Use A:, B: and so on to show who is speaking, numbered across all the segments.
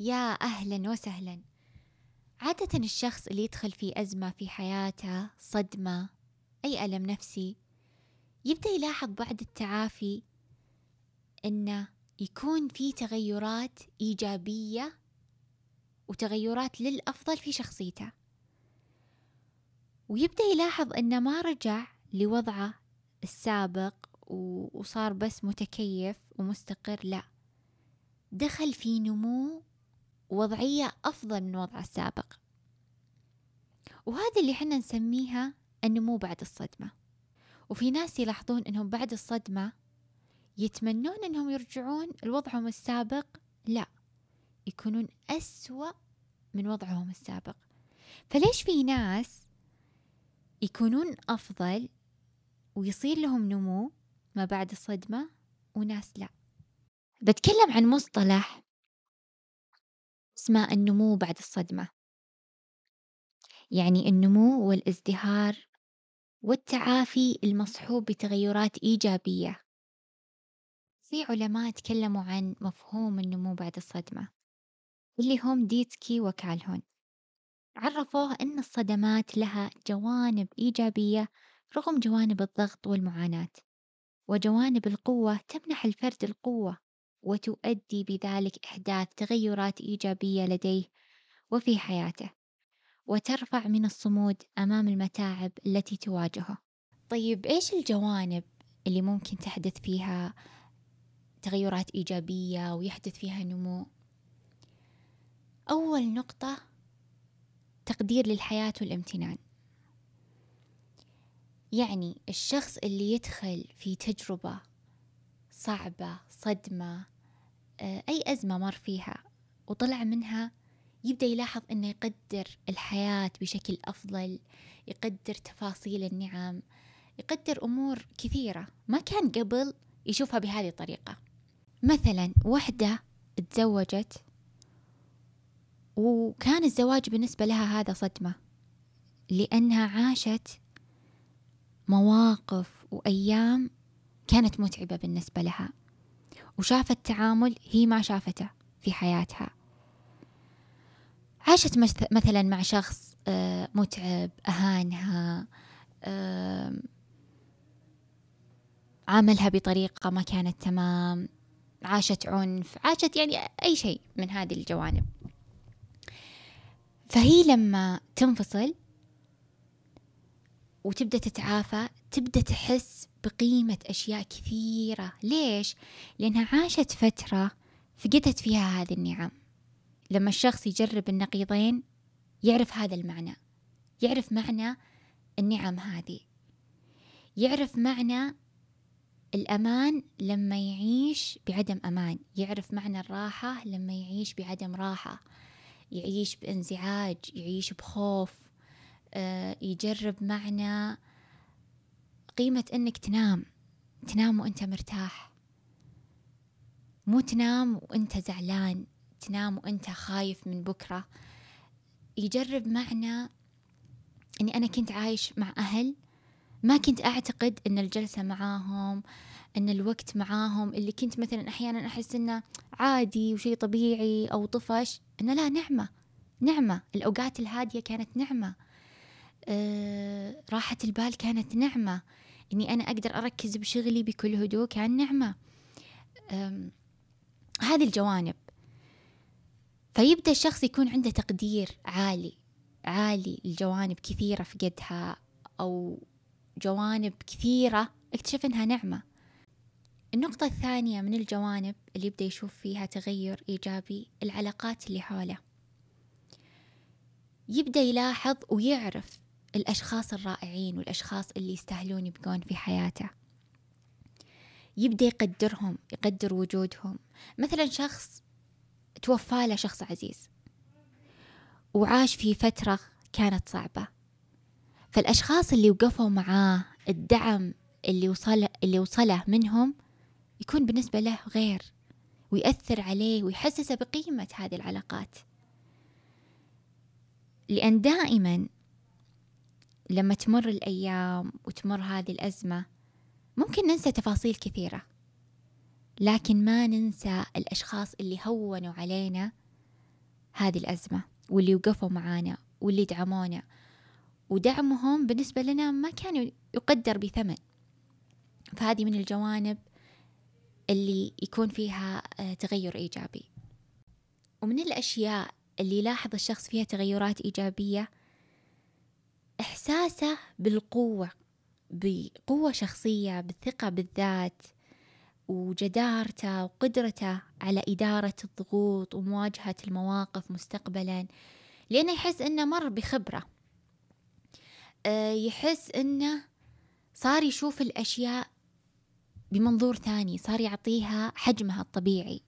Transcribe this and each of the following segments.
A: يا أهلا وسهلا. عادة الشخص اللي يدخل في أزمة في حياته صدمة أي ألم نفسي يبدأ يلاحظ بعد التعافي أنه يكون في تغيرات إيجابية وتغيرات للأفضل في شخصيته. ويبدأ يلاحظ أنه ما رجع لوضعه السابق وصار بس متكيف ومستقر لا. دخل في نمو وضعية أفضل من وضعه السابق. وهذا اللي حنا نسميها النمو بعد الصدمة. وفي ناس يلاحظون أنهم بعد الصدمة يتمنون أنهم يرجعون لوضعهم السابق. لا يكونون أسوأ من وضعهم السابق. فليش في ناس يكونون أفضل ويصير لهم نمو ما بعد الصدمة وناس لا؟ بتكلم عن مصطلح اسمه النمو بعد الصدمة. يعني النمو والازدهار والتعافي المصحوب بتغيرات إيجابية. في علماء تكلموا عن مفهوم النمو بعد الصدمة اللي هم ديتسكي وكالهون عرفوه أن الصدمات لها جوانب إيجابية رغم جوانب الضغط والمعاناة وجوانب القوة تمنح الفرد القوة. وتؤدي بذلك إحداث تغيرات إيجابية لديه وفي حياته وترفع من الصمود أمام المتاعب التي تواجهه. طيب إيش الجوانب اللي ممكن تحدث فيها تغيرات إيجابية ويحدث فيها نمو؟ أول نقطة تقدير للحياة والامتنان. يعني الشخص اللي يدخل في تجربة صعبة صدمة أي أزمة مر فيها وطلع منها يبدأ يلاحظ أنه يقدر الحياة بشكل أفضل يقدر تفاصيل النعم يقدر أمور كثيرة ما كان قبل يشوفها بهذه الطريقة. مثلا وحدة تزوجت وكان الزواج بالنسبة لها هذا صدمة لأنها عاشت مواقف وأيام كانت متعبة بالنسبة لها. وشافت تعامل هي ما شافته في حياتها. عاشت مثلا مع شخص آه، متعب أهانها عاملها بطريقة ما كانت تمام عاشت عنف عاشت يعني أي شيء من هذه الجوانب. فهي لما تنفصل وتبدأ تتعافى تبدأ تحس بقيمة أشياء كثيرة. ليش؟ لأنها عاشت فترة فقدت فيها هذه النعم. لما الشخص يجرب النقيضين يعرف هذا المعنى. يعرف معنى النعم هذه. يعرف معنى الأمان لما يعيش بعدم أمان. يعرف معنى الراحة لما يعيش بعدم راحة. يعيش بانزعاج يعيش بخوف. يجرب معنى قيمة إنك تنام. تنام وإنت مرتاح. مو تنام وإنت زعلان. تنام وإنت خايف من بكرة. يجرب معنى إني أنا كنت عايش مع أهل. ما كنت أعتقد إن الجلسة معاهم إن الوقت معاهم. اللي كنت مثلا أحيانا أحس إنه عادي وشي طبيعي أو طفش. إنه لا نعمة. نعمة. الأوقات الهادية كانت نعمة. آه راحة البال كانت نعمة. إني أنا أقدر أركز بشغلي بكل هدوء كان نعمة. هذه الجوانب. فيبدأ الشخص يكون عنده تقدير عالي عالي الجوانب كثيرة فقدها أو جوانب كثيرة اكتشف إنها نعمة. النقطة الثانية من الجوانب اللي يبدأ يشوف فيها تغير إيجابي العلاقات اللي حوله. يبدأ يلاحظ ويعرف الأشخاص الرائعين والأشخاص اللي يستاهلون يبقون في حياته. يبدأ يقدرهم يقدر وجودهم. مثلا شخص توفى له شخص عزيز. وعاش في فترة كانت صعبة. فالأشخاص اللي وقفوا معاه الدعم اللي وصل اللي وصله منهم يكون بالنسبة له غير. ويأثر عليه ويحسسه بقيمة هذه العلاقات. لأن دائما لما تمر الأيام وتمر هذه الأزمة ممكن ننسى تفاصيل كثيرة لكن ما ننسى الأشخاص اللي هونوا علينا هذه الأزمة واللي وقفوا معانا واللي دعمونا ودعمهم بالنسبة لنا ما كان يقدر بثمن. فهذه من الجوانب اللي يكون فيها آه، تغير إيجابي. ومن الأشياء اللي يلاحظ الشخص فيها تغيرات إيجابية إحساسه بالقوة بقوة شخصية بالثقة بالذات وجدارته وقدرته على إدارة الضغوط ومواجهة المواقف مستقبلا لأنه يحس أنه مر بخبرة. آه، يحس أنه صار يشوف الأشياء بمنظور ثاني صار يعطيها حجمها الطبيعي.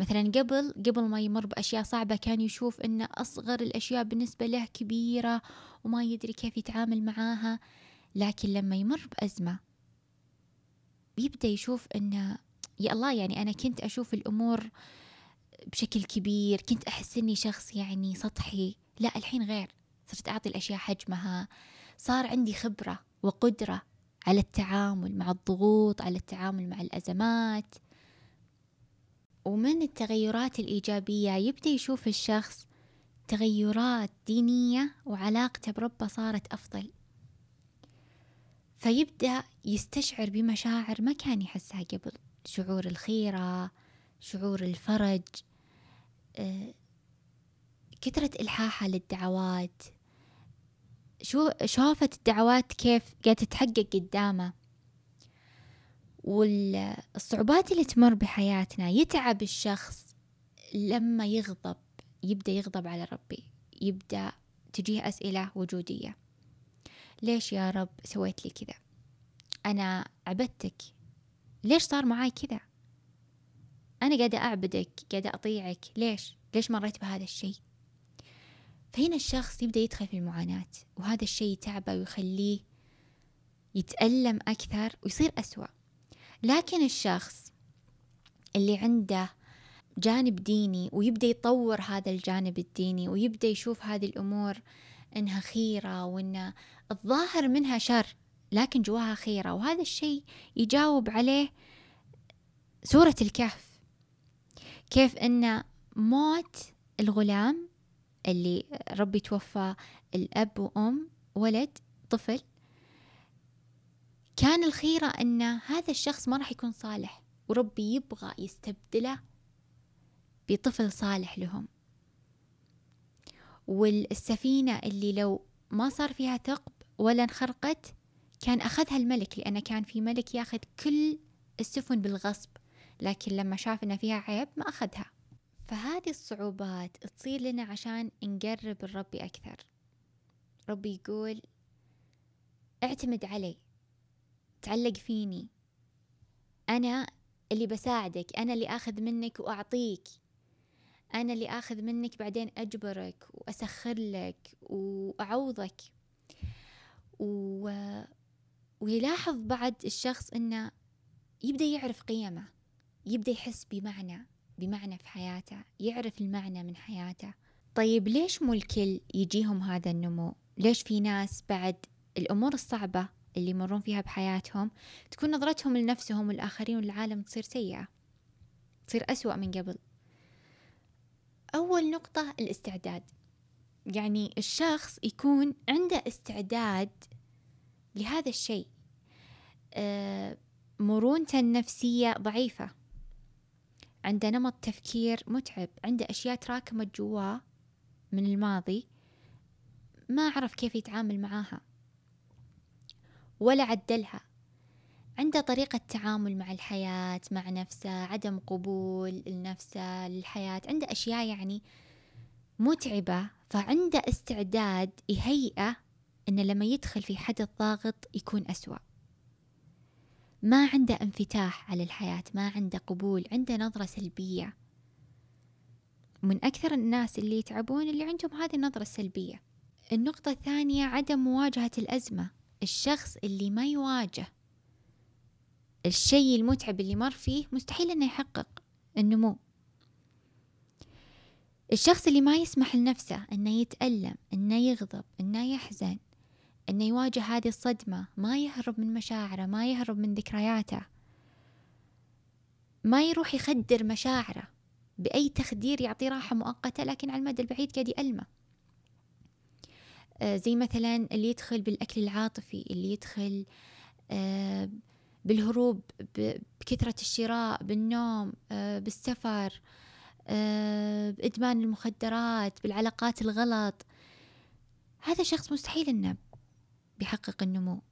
A: مثلا قبل قبل ما يمر بأشياء صعبة كان يشوف أن أصغر الأشياء بالنسبة له كبيرة وما يدري كيف يتعامل معاها لكن لما يمر بأزمة بيبدأ يشوف أنه يا الله يعني أنا كنت أشوف الأمور بشكل كبير كنت أحس أني شخص يعني سطحي لا الحين غير صرت أعطي الأشياء حجمها صار عندي خبرة وقدرة على التعامل مع الضغوط على التعامل مع الأزمات. ومن التغيرات الإيجابية يبدأ يشوف الشخص تغيرات دينية وعلاقته بربه صارت أفضل. فيبدأ يستشعر بمشاعر ما كان يحسها قبل شعور الخيرة شعور الفرج آه، كثرة إلحاحها للدعوات. شو شافت الدعوات كيف قاعدة تتحقق قدامه. والصعوبات اللي تمر بحياتنا يتعب الشخص لما يغضب يبدأ يغضب على ربي يبدأ تجيه أسئلة وجودية. ليش يا رب سويت لي كذا؟ أنا عبدتك. ليش صار معاي كذا؟ أنا قاعدة أعبدك قاعدة أطيعك. ليش؟ ليش مريت بهذا الشيء؟ فهنا الشخص يبدأ يدخل في المعاناة وهذا الشيء يتعبه ويخليه يتألم أكثر ويصير أسوأ. لكن الشخص اللي عنده جانب ديني ويبدأ يطور هذا الجانب الديني ويبدأ يشوف هذه الأمور إنها خيرة وإن الظاهر منها شر لكن جواها خيرة. وهذا الشيء يجاوب عليه سورة الكهف. كيف إن موت الغلام اللي ربي توفى الأب وأم ولد طفل كان الخيرة أن هذا الشخص ما راح يكون صالح وربي يبغى يستبدله بطفل صالح لهم. والسفينة اللي لو ما صار فيها ثقب ولا انخرقت كان أخذها الملك لأنه كان في ملك ياخذ كل السفن بالغصب لكن لما شاف أن فيها عيب ما أخذها. فهذه الصعوبات تصير لنا عشان نقرب الرب أكثر. ربي يقول اعتمد علي. تعلق فيني. أنا اللي بساعدك أنا اللي آخذ منك وأعطيك. أنا اللي آخذ منك بعدين أجبرك وأسخر لك وأعوضك. و... ويلاحظ بعد الشخص أنه يبدأ يعرف قيمه يبدأ يحس بمعنى بمعنى في حياته يعرف المعنى من حياته. طيب ليش مو الكل يجيهم هذا النمو؟ ليش في ناس بعد الأمور الصعبة اللي يمرون فيها بحياتهم تكون نظرتهم لنفسهم والآخرين والعالم تصير سيئة تصير أسوأ من قبل. أول نقطة الاستعداد. يعني الشخص يكون عنده استعداد لهذا الشيء. آه، مرونته النفسية ضعيفة. عنده نمط تفكير متعب. عنده أشياء تراكمت جواه من الماضي ما عرف كيف يتعامل معاها. ولا عدلها. عنده طريقة تعامل مع الحياة مع نفسه عدم قبول لنفسه للحياة. عنده أشياء يعني متعبة فعنده استعداد يهيئه إنه لما يدخل في حدث ضاغط يكون أسوأ. ما عنده انفتاح على الحياة ما عنده قبول عنده نظرة سلبية. من أكثر الناس اللي يتعبون اللي عندهم هذه النظرة السلبية. النقطة الثانية عدم مواجهة الأزمة. الشخص اللي ما يواجه الشيء المتعب اللي مر فيه مستحيل إنه يحقق النمو. الشخص اللي ما يسمح لنفسه إنه يتألم إنه يغضب إنه يحزن إنه يواجه هذه الصدمة ما يهرب من مشاعره ما يهرب من ذكرياته ما يروح يخدر مشاعره بأي تخدير يعطيه راحة مؤقتة لكن على المدى البعيد قاعد يألمه. زي مثلا اللي يدخل بالأكل العاطفي اللي يدخل آه، بالهروب بكثرة الشراء بالنوم آه، بالسفر بإدمان المخدرات بالعلاقات الغلط. هذا شخص مستحيل إنه بيحقق النمو.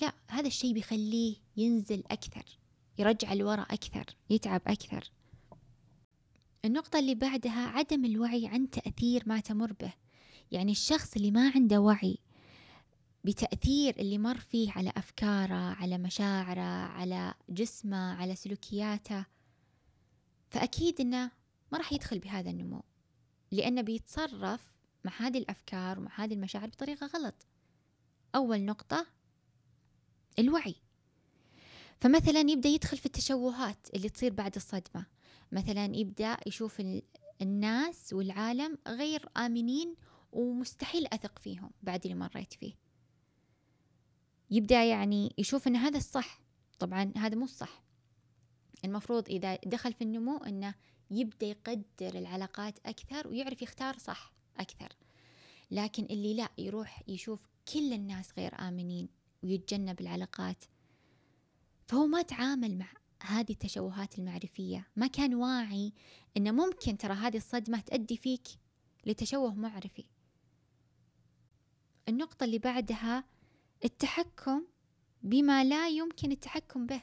A: لا هذا الشيء بيخليه ينزل أكثر يرجع لورا أكثر يتعب أكثر. النقطة اللي بعدها عدم الوعي عن تأثير ما تمر به. يعني الشخص اللي ما عنده وعي بتأثير اللي مر فيه على أفكاره على مشاعره على جسمه على سلوكياته فأكيد إنه ما راح يدخل بهذا النمو لأنه بيتصرف مع هذه الأفكار ومع هذه المشاعر بطريقة غلط. أول نقطة الوعي. فمثلا يبدأ يدخل في التشوهات اللي تصير بعد الصدمة. مثلا يبدأ يشوف الناس والعالم غير آمنين ومستحيل أثق فيهم بعد اللي مريت فيه. يبدأ يعني يشوف أن هذا الصح. طبعا هذا مو الصح. المفروض إذا دخل في النمو أنه يبدأ يقدر العلاقات أكثر ويعرف يختار صح أكثر. لكن اللي لا يروح يشوف كل الناس غير آمنين ويتجنب العلاقات. فهو ما تعامل مع هذه التشوهات المعرفية. ما كان واعي أن ممكن ترى هذه الصدمة تؤدي فيك لتشوه معرفي. النقطة اللي بعدها التحكم بما لا يمكن التحكم به.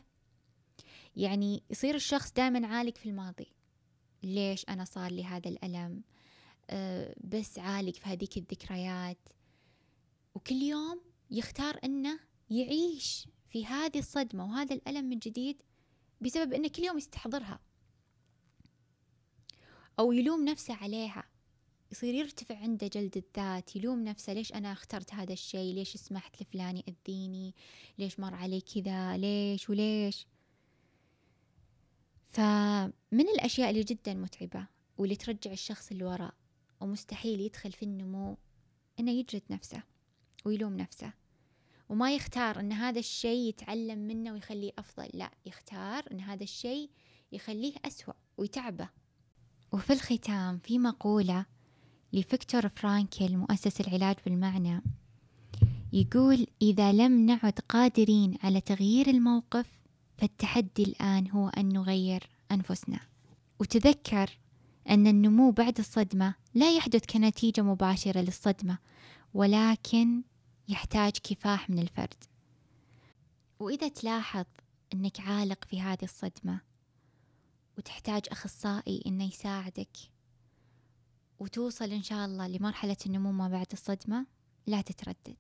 A: يعني يصير الشخص دائما عالق في الماضي. ليش أنا صار لي هذا الألم؟ أه بس عالق في هذيك الذكريات. وكل يوم يختار أنه يعيش في هذه الصدمة وهذا الألم من جديد بسبب أنه كل يوم يستحضرها أو يلوم نفسه عليها. يصير يرتفع عنده جلد الذات يلوم نفسه ليش أنا اخترت هذا الشيء؟ ليش سمحت لفلان يأذيني؟ ليش مر علي كذا؟ ليش؟ وليش؟ فمن الأشياء اللي جدا متعبة واللي ترجع الشخص للوراء ومستحيل يدخل في النمو إنه يجلد نفسه ويلوم نفسه. وما يختار إن هذا الشيء يتعلم منه ويخليه أفضل لا يختار إن هذا الشيء يخليه أسوأ ويتعبه. وفي الختام في مقولة لفكتور فرانكل مؤسس العلاج بالمعنى. يقول إذا لم نعد قادرين على تغيير الموقف فالتحدي الآن هو أن نغير أنفسنا. وتذكر أن النمو بعد الصدمة لا يحدث كنتيجة مباشرة للصدمة ولكن يحتاج كفاح من الفرد. وإذا تلاحظ أنك عالق في هذه الصدمة وتحتاج أخصائي أنه يساعدك وتوصل إن شاء الله لمرحلة النمو ما بعد الصدمة لا تتردد.